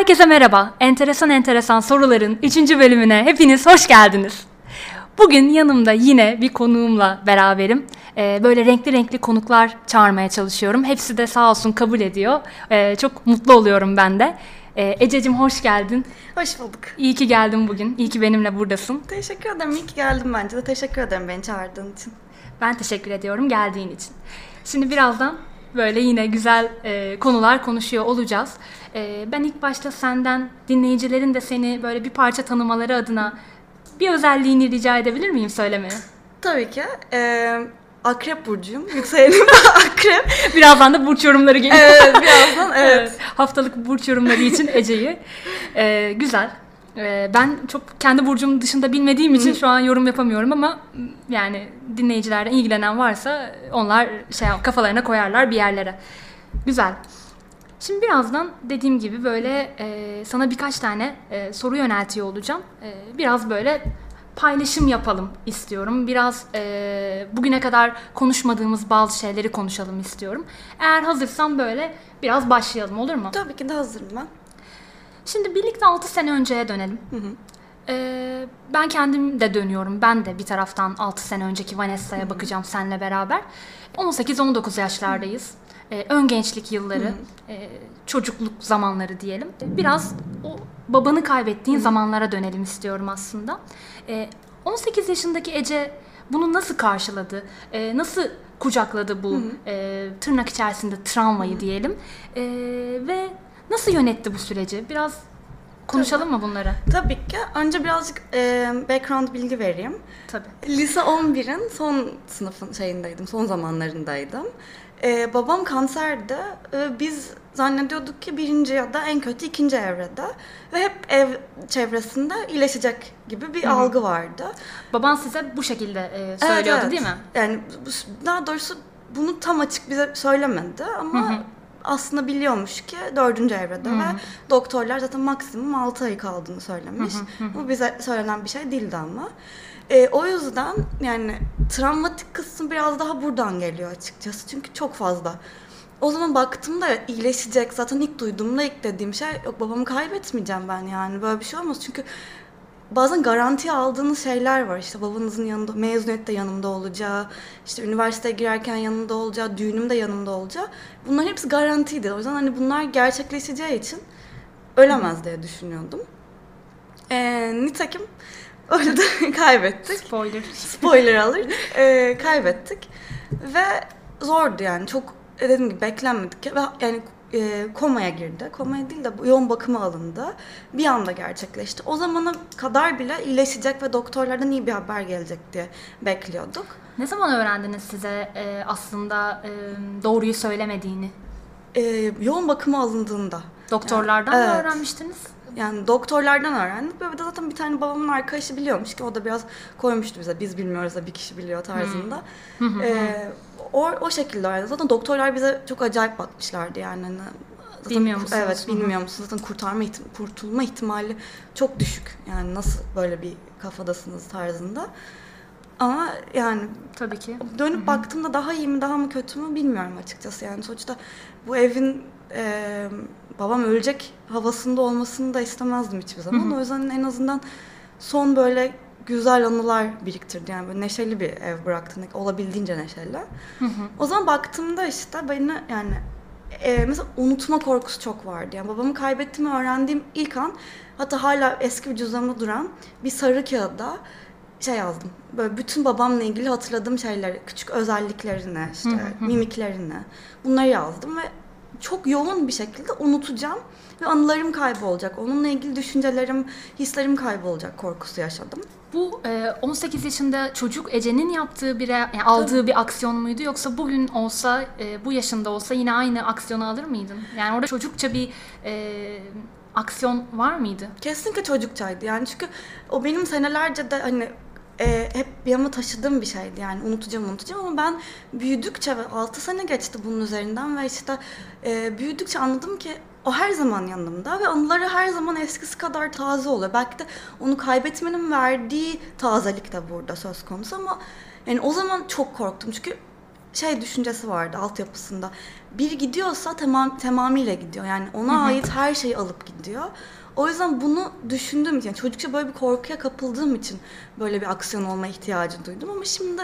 Herkese merhaba. Enteresan enteresan soruların 3. bölümüne hepiniz hoş geldiniz. Bugün yanımda yine bir konuğumla beraberim. Ee, böyle renkli renkli konuklar çağırmaya çalışıyorum. Hepsi de sağ olsun kabul ediyor. Ee, çok mutlu oluyorum ben de. Ee, Ececiğim hoş geldin. Hoş bulduk. İyi ki geldin bugün. İyi ki benimle buradasın. Teşekkür ederim. İyi ki geldim bence de. Teşekkür ederim beni çağırdığın için. Ben teşekkür ediyorum geldiğin için. Şimdi birazdan böyle yine güzel e, konular konuşuyor olacağız. E, ben ilk başta senden dinleyicilerin de seni böyle bir parça tanımaları adına bir özelliğini rica edebilir miyim söylemeye? Tabii ki. Ee, akrep burcuyum. Yükselenim akrep. Birazdan da burç yorumları geliyor. Evet birazdan evet. Haftalık burç yorumları için Ece'yi. E, güzel. E, ben çok kendi burcum dışında bilmediğim için şu an yorum yapamıyorum ama yani dinleyicilerden ilgilenen varsa onlar şey kafalarına koyarlar bir yerlere. Güzel. Şimdi birazdan dediğim gibi böyle e, sana birkaç tane e, soru yöneltiyor olacağım. E, biraz böyle paylaşım yapalım istiyorum. Biraz e, bugüne kadar konuşmadığımız bazı şeyleri konuşalım istiyorum. Eğer hazırsan böyle biraz başlayalım olur mu? Tabii ki de hazırım ben. Şimdi birlikte 6 sene önceye dönelim. Hı hı. Ee, ben kendim de dönüyorum. Ben de bir taraftan 6 sene önceki Vanessa'ya bakacağım seninle beraber. 18-19 yaşlardayız. Ee, ön gençlik yılları, e, çocukluk zamanları diyelim. Biraz o babanı kaybettiğin zamanlara dönelim istiyorum aslında. Ee, 18 yaşındaki Ece bunu nasıl karşıladı? Ee, nasıl kucakladı bu e, tırnak içerisinde travmayı diyelim? Ee, ve nasıl yönetti bu süreci? Biraz konuşalım mı bunları? Tabii ki. Önce birazcık e, background bilgi vereyim. Tabii. Lise 11'in son sınıfın şeyindeydim, son zamanlarındaydım. Ee, babam kanserdi. Ee, biz zannediyorduk ki birinci ya da en kötü ikinci evrede. Ve hep ev çevresinde iyileşecek gibi bir algı vardı. Baban size bu şekilde e, söylüyordu Evet, evet. değil mi? Yani daha doğrusu bunu tam açık bize söylemedi ama aslında biliyormuş ki dördüncü evrede ve doktorlar zaten maksimum 6 ay kaldığını söylemiş. Bu bize söylenen bir şey değildi ama. Ee, o yüzden yani travmatik kısmı biraz daha buradan geliyor açıkçası çünkü çok fazla. O zaman baktığımda iyileşecek zaten ilk duyduğumda ilk dediğim şey yok babamı kaybetmeyeceğim ben yani böyle bir şey olmaz çünkü bazen garanti aldığınız şeyler var. İşte babanızın yanında, mezuniyette yanımda olacağı, işte üniversiteye girerken yanımda olacağı, düğünümde yanımda olacağı. Bunların hepsi garantiydi. O yüzden hani bunlar gerçekleşeceği için ölemez diye düşünüyordum. Ee, nitekim öyle de kaybettik. Spoiler. Spoiler alır. Ee, kaybettik. Ve zordu yani. Çok dediğim gibi beklenmedik. Ve yani e, komaya girdi. Komaya değil de yoğun bakıma alındı. Bir anda gerçekleşti. O zamana kadar bile iyileşecek ve doktorlardan iyi bir haber gelecek diye bekliyorduk. Ne zaman öğrendiniz size e, aslında e, doğruyu söylemediğini? E, yoğun bakıma alındığında. Doktorlardan Evet. mı öğrenmiştiniz? Yani doktorlardan öğrendik. Bir de zaten bir tane babamın arkadaşı biliyormuş ki o da biraz koymuştu bize. Biz bilmiyoruz da bir kişi biliyor tarzında. Ee, o, o şekilde öğrendik. Zaten doktorlar bize çok acayip bakmışlardı yani. Hani zaten- Bilmiyor musunuz? Evet bilmiyor musunuz? Zaten kurtarma ihtim- kurtulma ihtimali çok düşük. Yani nasıl böyle bir kafadasınız tarzında. Ama yani Tabii ki. dönüp baktığımda daha iyi mi daha mı kötü mü bilmiyorum açıkçası. Yani sonuçta bu evin e, babam ölecek havasında olmasını da istemezdim hiçbir zaman. O yüzden en azından son böyle güzel anılar biriktirdi. Yani böyle neşeli bir ev bıraktı. ne- Olabildiğince neşeli. O zaman baktığımda işte beni yani e, mesela unutma korkusu çok vardı. Yani babamı kaybettiğimi öğrendiğim ilk an hatta hala eski bir cüzdanımda duran bir sarı kağıda şey yazdım. Böyle bütün babamla ilgili hatırladığım şeyleri, küçük özelliklerini, işte mimiklerini bunları yazdım ve çok yoğun bir şekilde unutacağım ve anılarım kaybolacak. Onunla ilgili düşüncelerim, hislerim kaybolacak korkusu yaşadım. Bu e, 18 yaşında çocuk Ece'nin yaptığı bir yani aldığı bir aksiyon muydu yoksa bugün olsa e, bu yaşında olsa yine aynı aksiyonu alır mıydın? Yani orada çocukça bir e, aksiyon var mıydı? Kesinlikle çocukçaydı yani çünkü o benim senelerce de hani e, hep yanıma taşıdığım bir şeydi yani unutacağım unutacağım ama ben büyüdükçe ve 6 sene geçti bunun üzerinden ve işte e, büyüdükçe anladım ki o her zaman yanımda ve anıları her zaman eskisi kadar taze oluyor. Belki de onu kaybetmenin verdiği tazelik de burada söz konusu ama yani o zaman çok korktum çünkü şey düşüncesi vardı altyapısında. Bir gidiyorsa tamam tamamıyla gidiyor. Yani ona ait her şeyi alıp gidiyor. O yüzden bunu düşündüğüm için, yani çocukça böyle bir korkuya kapıldığım için böyle bir aksiyon olma ihtiyacı duydum. Ama şimdi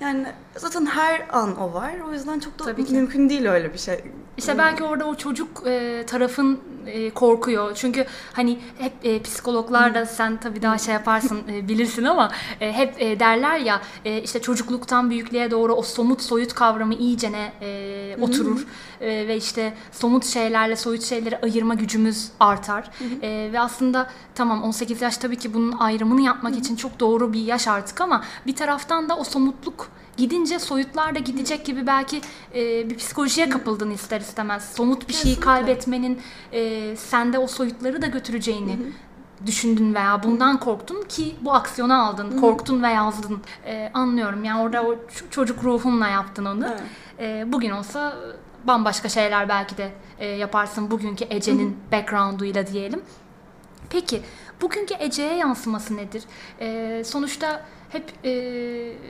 yani zaten her an o var. O yüzden çok da Tabii ki. mümkün değil öyle bir şey. İşte belki orada o çocuk e, tarafın e, korkuyor. Çünkü hani hep e, psikologlar da sen tabii daha şey yaparsın e, bilirsin ama e, hep e, derler ya e, işte çocukluktan büyüklüğe doğru o somut soyut kavramı iyicene e, oturur. E, ve işte somut şeylerle soyut şeyleri ayırma gücümüz artar. E, ve aslında tamam 18 yaş tabii ki bunun ayrımını yapmak için çok doğru bir yaş artık ama bir taraftan da o somutluk gidince soyutlar da gidecek gibi belki e, bir psikolojiye kapıldın ister istemez. Somut bir şeyi kaybetmenin e, sende o soyutları da götüreceğini düşündün veya bundan korktun ki bu aksiyonu aldın, korktun ve yazdın. E, anlıyorum yani orada o çocuk ruhunla yaptın onu. Evet. E, bugün olsa bambaşka şeyler belki de e, yaparsın bugünkü Ece'nin background'uyla diyelim. Peki bugünkü Ece'ye yansıması nedir? Ee, sonuçta hep e,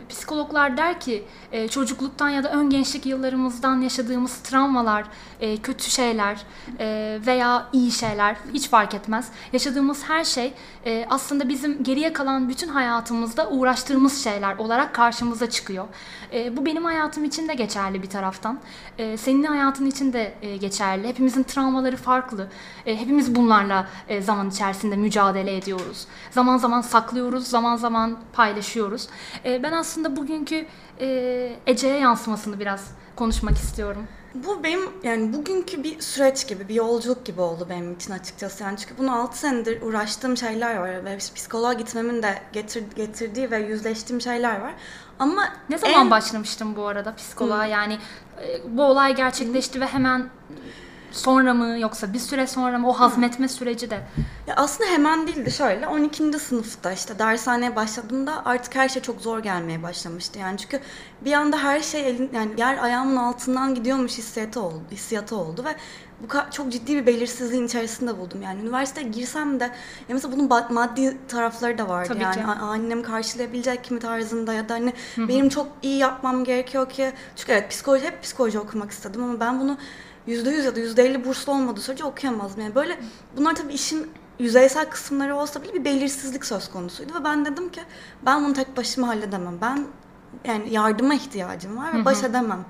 psikologlar der ki e, çocukluktan ya da ön gençlik yıllarımızdan yaşadığımız travmalar, e, kötü şeyler e, veya iyi şeyler hiç fark etmez. Yaşadığımız her şey e, aslında bizim geriye kalan bütün hayatımızda uğraştığımız şeyler olarak karşımıza çıkıyor. E, bu benim hayatım için de geçerli bir taraftan. E, senin hayatın için de e, geçerli. Hepimizin travmaları farklı. E, hepimiz bunlarla e, zaman içerisinde mücadele ediyoruz. Zaman zaman saklıyoruz, zaman zaman paylaşıyoruz. E, ben aslında bugünkü e, Ece'ye yansımasını biraz konuşmak istiyorum. Bu benim yani bugünkü bir süreç gibi, bir yolculuk gibi oldu benim için açıkçası. Yani çünkü bunu 6 senedir uğraştığım şeyler var ve psikoloğa gitmemin de getir, getirdiği ve yüzleştiğim şeyler var. Ama Ne zaman en- başlamıştın bu arada psikoloğa? Yani e, bu olay gerçekleşti ve hemen sonra mı yoksa bir süre sonra mı o hazmetme süreci de Ya aslında hemen değildi şöyle 12. sınıfta işte dershaneye başladığımda artık her şey çok zor gelmeye başlamıştı. Yani çünkü bir anda her şey elin yani yer ayağımın altından gidiyormuş hissiyatı oldu, hissiyatı oldu ve bu çok ciddi bir belirsizliğin içerisinde buldum. Yani üniversiteye girsem de ya mesela bunun maddi tarafları da vardı. Tabii yani ki. annem karşılayabilecek kimi tarzında ya da hani benim çok iyi yapmam gerekiyor ki çünkü evet psikoloji hep psikoloji okumak istedim ama ben bunu %100 ya da %50 burslu olmadığı sürece okuyamazdım. Yani böyle bunlar tabii işin yüzeysel kısımları olsa bile bir belirsizlik söz konusuydu ve ben dedim ki ben bunu tek başıma halledemem. Ben yani yardıma ihtiyacım var ve baş edemem.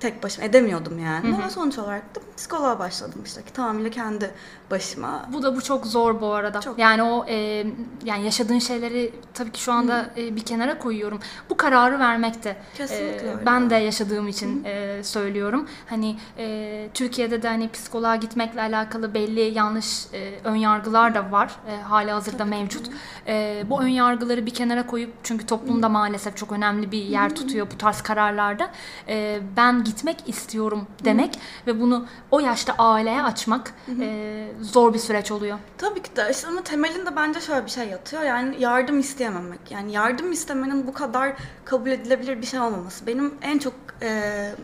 Tek başıma edemiyordum yani. Ama sonuç olarak da psikoloğa başladım işte ki tamamıyla kendi başıma. Bu da bu çok zor bu arada. Çok. Yani o e, yani yaşadığın şeyleri tabii ki şu anda e, bir kenara koyuyorum. Bu kararı vermekte. Kesinlikle öyle. ben de yaşadığım için e, söylüyorum. Hani e, Türkiye'de de hani psikoloğa gitmekle alakalı belli yanlış e, ön yargılar da var. E, hali hazırda mevcut. E, bu ön yargıları bir kenara koyup çünkü toplumda maalesef çok önemli bir yer tutuyor bu tarz kararlarda. E, ben gitmek istiyorum demek ve bunu o yaşta aileye açmak e, zor bir süreç oluyor. Tabii ki de işte ama temelinde bence şöyle bir şey yatıyor. Yani yardım isteyememek. Yani yardım istemenin bu kadar kabul edilebilir bir şey olmaması. Benim en çok eee,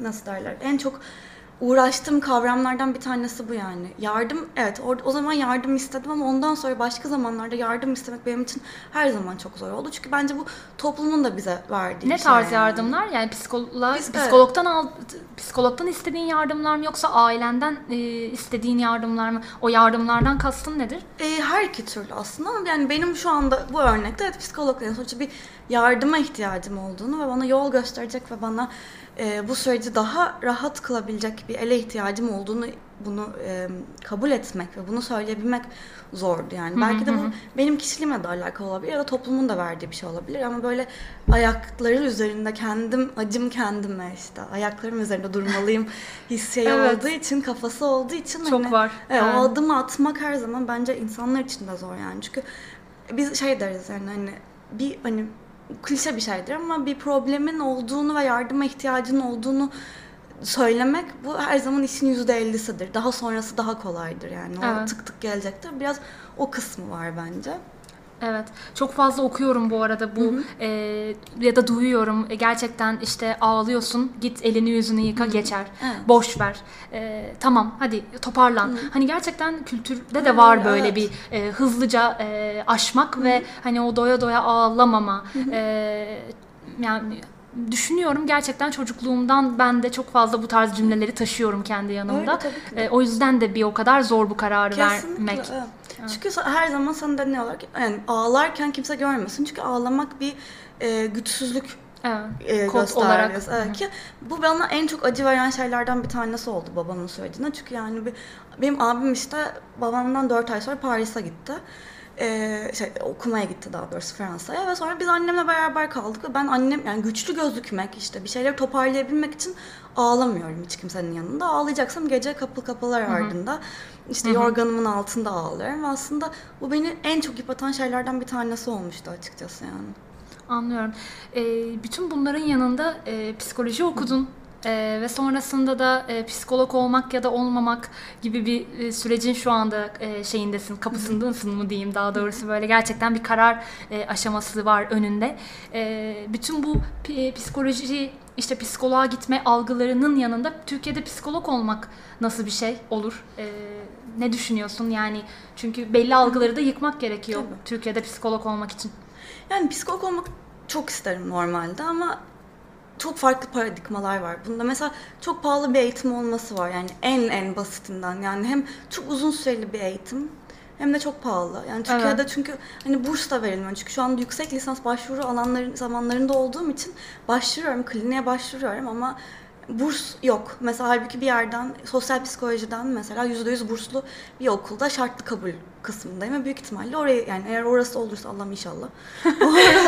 nasıl derler? En çok uğraştığım kavramlardan bir tanesi bu yani. Yardım evet or- o zaman yardım istedim ama ondan sonra başka zamanlarda yardım istemek benim için her zaman çok zor oldu. Çünkü bence bu toplumun da bize verdiği Ne şey tarz yani. yardımlar? Yani psikoloğa, Biz- psikologdan al, psikologdan istediğin yardımlar mı yoksa ailenden e, istediğin yardımlar mı? O yardımlardan kastın nedir? E, her iki türlü aslında ama yani benim şu anda bu örnekte evet psikolog yani sonuçta bir yardıma ihtiyacım olduğunu ve bana yol gösterecek ve bana e, bu süreci daha rahat kılabilecek bir ele ihtiyacım olduğunu bunu e, kabul etmek ve bunu söyleyebilmek zordu yani. Belki de bu benim kişiliğimle de alakalı olabilir ya da toplumun da verdiği bir şey olabilir ama böyle ayakları üzerinde kendim acım kendime işte ayaklarım üzerinde durmalıyım hissi Evet. olduğu için kafası olduğu için Çok hani, var. Evet. o adımı atmak her zaman bence insanlar için de zor yani. Çünkü biz şey deriz yani hani bir hani klişe bir şeydir ama bir problemin olduğunu ve yardıma ihtiyacın olduğunu söylemek bu her zaman işin yüzde ellisidir. Daha sonrası daha kolaydır yani. O Evet. tık tık gelecektir. Biraz o kısmı var bence. Evet. Çok fazla okuyorum bu arada bu e, ya da duyuyorum. E, gerçekten işte ağlıyorsun. Git elini yüzünü yıka geçer. Evet. Boş ver. E, tamam hadi toparlan. Hani gerçekten kültürde de Hı, var böyle evet. bir e, hızlıca e, aşmak ve hani o doya doya ağlamama. E, yani düşünüyorum gerçekten çocukluğumdan ben de çok fazla bu tarz cümleleri taşıyorum kendi yanımda. Öyle, tabii ki de. E, o yüzden de bir o kadar zor bu kararı Kesinlikle. vermek. evet. Çünkü her zaman sana deniyorlar ki yani ağlarken kimse görmesin. Çünkü ağlamak bir e, güçsüzlük Evet. e, Kod olarak. Evet, ki bu bana en çok acı veren şeylerden bir tanesi oldu babamın söylediğine. Çünkü yani bir, benim abim işte babamdan 4 ay sonra Paris'e gitti. Ee, şey, okumaya gitti daha doğrusu Fransa'ya ve sonra biz annemle beraber kaldık ve ben annem yani güçlü gözükmek işte bir şeyleri toparlayabilmek için ağlamıyorum hiç kimsenin yanında. Ağlayacaksam gece kapı kapılar ardında işte yorganımın altında ağlarım aslında bu beni en çok yıpratan şeylerden bir tanesi olmuştu açıkçası yani. Anlıyorum. E, bütün bunların yanında e, psikoloji okudun. E, ve sonrasında da e, psikolog olmak ya da olmamak gibi bir e, sürecin şu anda e, şeyindesin, kapısındasın mı diyeyim daha doğrusu böyle gerçekten bir karar e, aşaması var önünde. E, bütün bu pi- psikoloji işte psikoloğa gitme algılarının yanında Türkiye'de psikolog olmak nasıl bir şey olur? E, ne düşünüyorsun yani? Çünkü belli algıları da yıkmak gerekiyor Tabii. Türkiye'de psikolog olmak için. Yani psikolog olmak çok isterim normalde ama çok farklı paradigmalar var. Bunda mesela çok pahalı bir eğitim olması var. Yani en en basitinden. Yani hem çok uzun süreli bir eğitim hem de çok pahalı. Yani Türkiye'de çünkü hani burs da verilmiyor. Çünkü şu anda yüksek lisans başvuru alanların zamanlarında olduğum için başvuruyorum, kliniğe başvuruyorum ama burs yok. Mesela halbuki bir yerden sosyal psikolojiden mesela %100 burslu bir okulda şartlı kabul kısmındayım ve büyük ihtimalle oraya yani eğer orası olursa Allah'ım inşallah.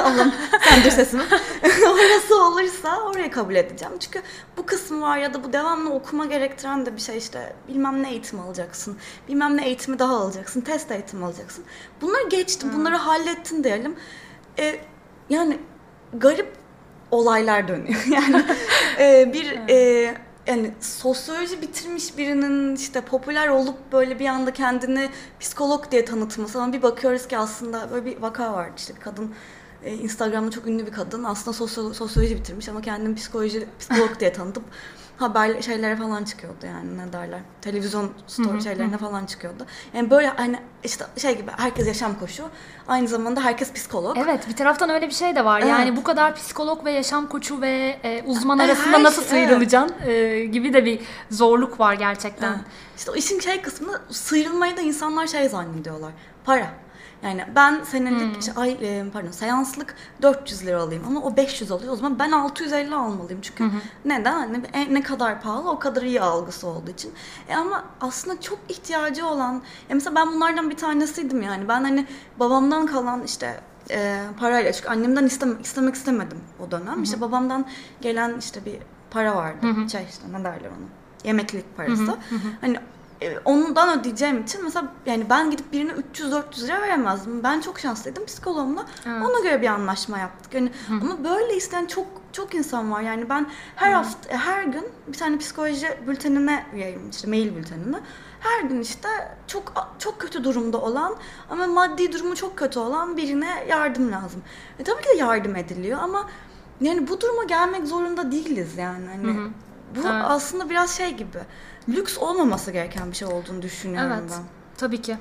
Allah'ım sen dur sesimi. orası olursa oraya kabul edeceğim. Çünkü bu kısmı var ya da bu devamlı okuma gerektiren de bir şey işte bilmem ne eğitim alacaksın. Bilmem ne eğitimi daha alacaksın. Test eğitimi alacaksın. Bunları geçtim. Bunları hallettin diyelim. E, yani garip olaylar dönüyor. Yani e, bir e, yani sosyoloji bitirmiş birinin işte popüler olup böyle bir anda kendini psikolog diye tanıtması ama bir bakıyoruz ki aslında böyle bir vaka vardı. İşte bir kadın e, Instagram'da çok ünlü bir kadın. Aslında sosyo- sosyoloji bitirmiş ama kendini psikoloji psikolog diye tanıtıp haber şeylere falan çıkıyordu yani ne derler televizyon story şeylerine falan çıkıyordu. Yani böyle hani işte şey gibi herkes yaşam koşu aynı zamanda herkes psikolog. Evet bir taraftan öyle bir şey de var. Evet. Yani bu kadar psikolog ve yaşam koçu ve e, uzman Her arasında şey, nasıl evet. sıyrılacaksın e, gibi de bir zorluk var gerçekten. Ha. İşte o işin şey kısmında sıyrılmayı da insanlar şey zannediyorlar. Para. Yani ben senelik işte ay e, pardon seanslık 400 lira alayım ama o 500 alıyor. O zaman ben 650 almalıyım. Çünkü neden? Hani e, ne kadar pahalı o kadar iyi algısı olduğu için. E ama aslında çok ihtiyacı olan ya mesela ben bunlardan bir tanesiydim yani. Ben hani babamdan kalan işte e, parayla çünkü annemden istemek, istemek istemedim o dönem. İşte babamdan gelen işte bir para vardı. Şey işte ne derler ona? Yemeklik parası. Hani e, ondan ödeyeceğim için mesela yani ben gidip birine 300-400 lira veremezdim. Ben çok şanslıydım psikoloğumla. Evet. Ona göre bir anlaşma yaptık. Yani ama böyle isteyen çok çok insan var. Yani ben her hafta her gün bir tane psikoloji bültenine üyeyim işte mail bültenine. Her gün işte çok çok kötü durumda olan ama maddi durumu çok kötü olan birine yardım lazım. E, tabii ki de yardım ediliyor ama yani bu duruma gelmek zorunda değiliz yani. Hani bu Evet. aslında biraz şey gibi. Lüks olmaması gereken bir şey olduğunu düşünüyorum Evet. ben. Tabii ki.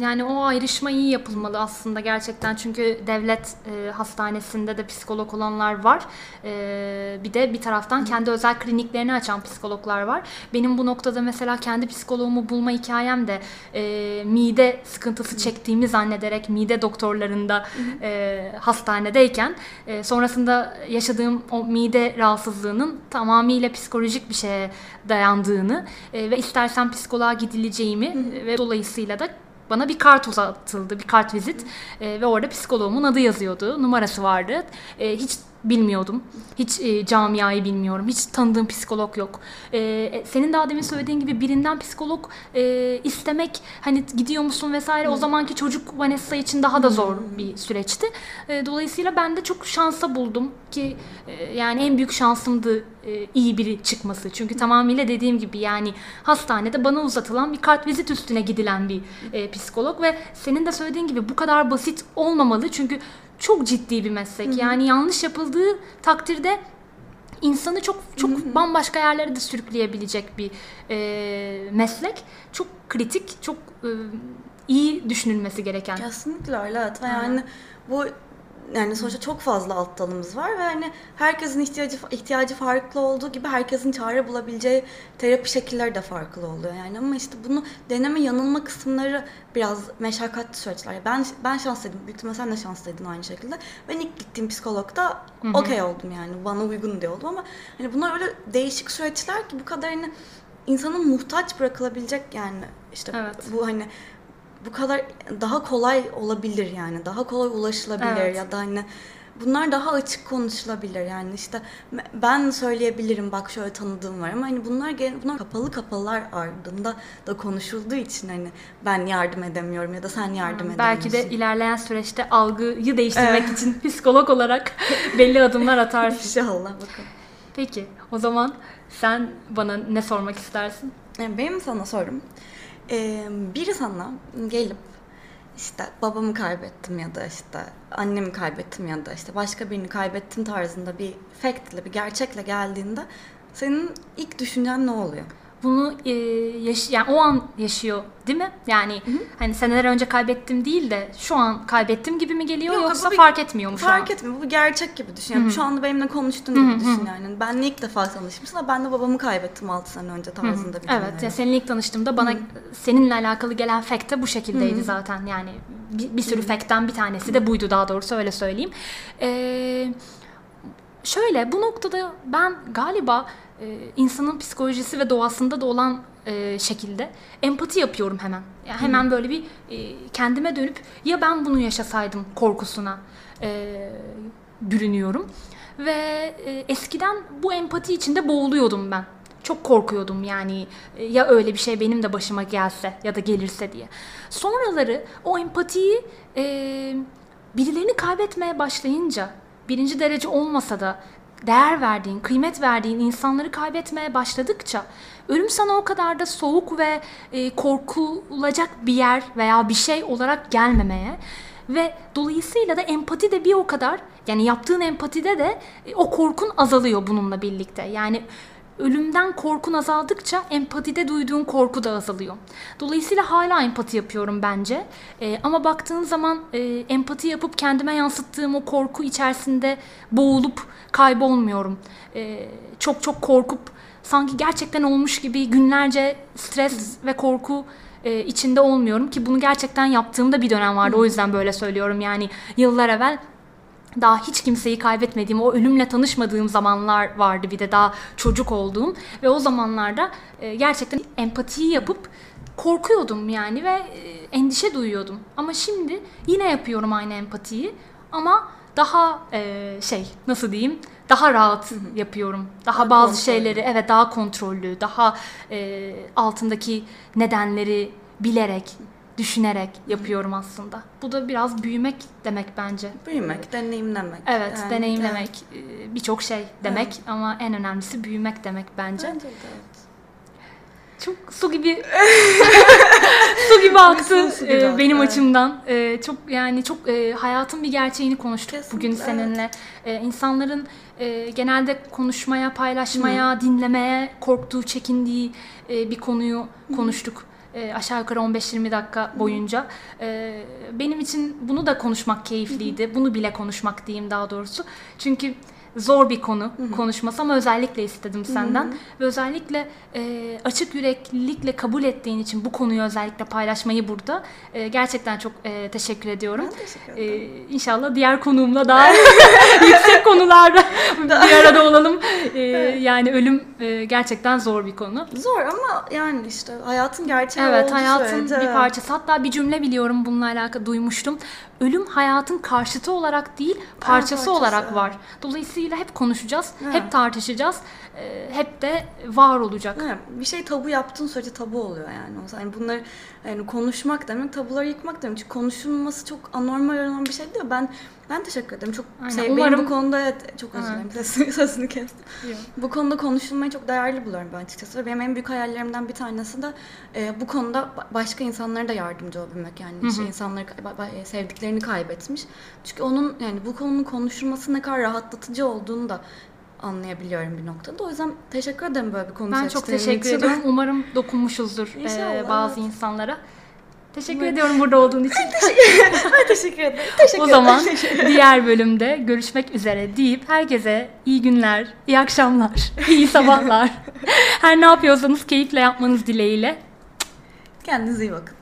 Yani o ayrışma iyi yapılmalı aslında gerçekten. Çünkü devlet e, hastanesinde de psikolog olanlar var. E, bir de bir taraftan kendi özel kliniklerini açan psikologlar var. Benim bu noktada mesela kendi psikoloğumu bulma hikayem de e, mide sıkıntısı çektiğimi zannederek mide doktorlarında e, hastanedeyken e, sonrasında yaşadığım o mide rahatsızlığının tamamıyla psikolojik bir şeye dayandığını e, ve istersen psikoloğa gidileceğimi ve dolayısıyla da bana bir kart uzatıldı, bir kart vizit E, ve orada psikoloğumun adı yazıyordu, numarası vardı. E, hiç bilmiyordum, hiç e, camiayı bilmiyorum, hiç tanıdığım psikolog yok. E, e, senin daha demin söylediğin gibi birinden psikolog e, istemek, hani gidiyor musun vesaire o zamanki çocuk Vanessa için daha da zor bir süreçti. E, dolayısıyla ben de çok şansa buldum ki e, yani en büyük şansımdı e, iyi biri çıkması. Çünkü tamamıyla dediğim gibi yani hastanede bana uzatılan bir kart vizit üstüne gidilen bir e, psikolog ve senin de söylediğin gibi bu kadar basit olmamalı. Çünkü çok ciddi bir meslek. Yani yanlış yapıldığı takdirde insanı çok çok bambaşka yerlere de sürükleyebilecek bir e, meslek. Çok kritik, çok e, iyi düşünülmesi gereken. Kesinlikle öyle evet. Ve yani bu yani sonuçta çok fazla alt dalımız var ve hani herkesin ihtiyacı ihtiyacı farklı olduğu gibi herkesin çare bulabileceği terapi şekilleri de farklı oluyor yani ama işte bunu deneme yanılma kısımları biraz meşakkatli süreçler. Ben ben şanslıydım. Büyük ihtimalle sen de şanslıydın aynı şekilde. Ben ilk gittiğim psikologda okey oldum yani. Bana uygun diye oldum ama hani bunlar öyle değişik süreçler ki bu kadar hani insanın muhtaç bırakılabilecek yani işte Evet. bu hani bu kadar daha kolay olabilir yani daha kolay ulaşılabilir Evet. ya da hani bunlar daha açık konuşulabilir yani işte ben söyleyebilirim bak şöyle tanıdığım var ama hani bunlar bunlar kapalı kapılar ardında da konuşulduğu için hani ben yardım edemiyorum ya da sen yardım edemiyorsun. Belki de ilerleyen süreçte algıyı değiştirmek için psikolog olarak belli adımlar atarsın. İnşallah bakalım. Peki o zaman sen bana ne sormak istersin? Benim sana sorum. Ee, biri sana gelip işte babamı kaybettim ya da işte annemi kaybettim ya da işte başka birini kaybettim tarzında bir factle, bir gerçekle geldiğinde senin ilk düşüncen ne oluyor? Bunu e, yaş yani o an yaşıyor değil mi? Yani hani seneler önce kaybettim değil de şu an kaybettim gibi mi geliyor Yok, yoksa bir- fark etmiyor mu şu Fark an? etmiyor. Bu bir gerçek gibi düşün. Yani şu anda benimle konuştuğun gibi düşün yani. Benle ilk defa tanışmışsın ama ben de babamı kaybettim 6 sene önce tarzında bir Evet, cümle. ya seninle ilk tanıştığımda bana seninle alakalı gelen fact de bu şekildeydi zaten. Yani bir, bir sürü fact'ten bir tanesi de buydu daha doğrusu öyle söyleyeyim. Ee, şöyle bu noktada ben galiba e, insanın psikolojisi ve doğasında da olan e, şekilde empati yapıyorum hemen. Yani hemen böyle bir e, kendime dönüp ya ben bunu yaşasaydım korkusuna e, bürünüyorum. Ve e, eskiden bu empati içinde boğuluyordum ben. Çok korkuyordum yani e, ya öyle bir şey benim de başıma gelse ya da gelirse diye. Sonraları o empatiyi e, birilerini kaybetmeye başlayınca birinci derece olmasa da değer verdiğin, kıymet verdiğin insanları kaybetmeye başladıkça ölüm sana o kadar da soğuk ve e, korkulacak bir yer veya bir şey olarak gelmemeye ve dolayısıyla da empati de bir o kadar yani yaptığın empatide de e, o korkun azalıyor bununla birlikte. Yani ölümden korkun azaldıkça empatide duyduğun korku da azalıyor. Dolayısıyla hala empati yapıyorum bence. Ee, ama baktığın zaman e, empati yapıp kendime yansıttığım o korku içerisinde boğulup kaybolmuyorum. Ee, çok çok korkup sanki gerçekten olmuş gibi günlerce stres ve korku e, içinde olmuyorum ki bunu gerçekten yaptığımda bir dönem vardı. O yüzden böyle söylüyorum. Yani yıllar evvel daha hiç kimseyi kaybetmediğim, o ölümle tanışmadığım zamanlar vardı bir de daha çocuk olduğum ve o zamanlarda e, gerçekten empatiyi yapıp korkuyordum yani ve e, endişe duyuyordum. Ama şimdi yine yapıyorum aynı empatiyi ama daha e, şey nasıl diyeyim daha rahat yapıyorum. Daha, Daha bazı kontrollü. şeyleri evet daha kontrollü, daha altındaki nedenleri bilerek, düşünerek yapıyorum aslında. Bu da biraz büyümek demek bence. Büyümek, deneyimlemek. Evet, Yani, deneyimlemek e, birçok şey demek ama en önemlisi büyümek demek bence. Bence de evet. Çok su gibi su gibi aktı Su gibi e, benim evet. açımdan. E, çok yani çok e, hayatın bir gerçeğini konuştuk Kesinlikle, bugün evet. seninle. E, insanların e, genelde konuşmaya, paylaşmaya, dinlemeye korktuğu, çekindiği e, bir konuyu konuştuk. E, aşağı yukarı 15-20 dakika boyunca. E, benim için bunu da konuşmak keyifliydi. Bunu bile konuşmak diyeyim daha doğrusu. Çünkü zor bir konu konuşması ama özellikle istedim senden. Ve özellikle e, açık yüreklilikle kabul ettiğin için bu konuyu özellikle paylaşmayı burada e, gerçekten çok e, teşekkür ediyorum. Ben teşekkür ederim. E, inşallah diğer konuğumla daha yüksek konularda bir arada olalım. E, yani ölüm e, gerçekten zor bir konu. Zor ama yani işte hayatın gerçeği Evet hayatın sürece, bir evet. parçası. Hatta bir cümle biliyorum bununla alakalı duymuştum. Ölüm hayatın karşıtı olarak değil parçası, parçası, olarak var. Dolayısıyla hep konuşacağız, Evet. hep tartışacağız, e, hep de var olacak. Evet, bir şey tabu yaptığın sürece tabu oluyor yani. Yani bunları yani konuşmak demek, tabuları yıkmak demek. Çünkü konuşulması çok anormal olan bir şey değil. Ben ben teşekkür ederim. Çok Aynen, şey, umarım- benim bu konuda evet, çok özür dilerim. Sözünü, sözünü kestim. Yok. Bu konuda konuşulmayı çok değerli buluyorum ben açıkçası. Ve Benim en büyük hayallerimden bir tanesi de e, bu konuda ba- başka insanlara da yardımcı olabilmek. Yani işte insanları e, sevdiklerini kaybetmiş. Çünkü onun yani bu konunun konuşulması ne kadar rahatlatıcı olduğunu da anlayabiliyorum bir noktada. O yüzden teşekkür ederim böyle bir konu Ben çok teşekkür için. ediyorum. Umarım dokunmuşuzdur e, bazı evet. insanlara. Teşekkür ediyorum burada olduğun için. Teşekkür ederim. Teşekkür o zaman diğer bölümde görüşmek üzere deyip herkese iyi günler, iyi akşamlar, iyi sabahlar. Her ne yapıyorsanız keyifle yapmanız dileğiyle. Kendinize iyi bakın.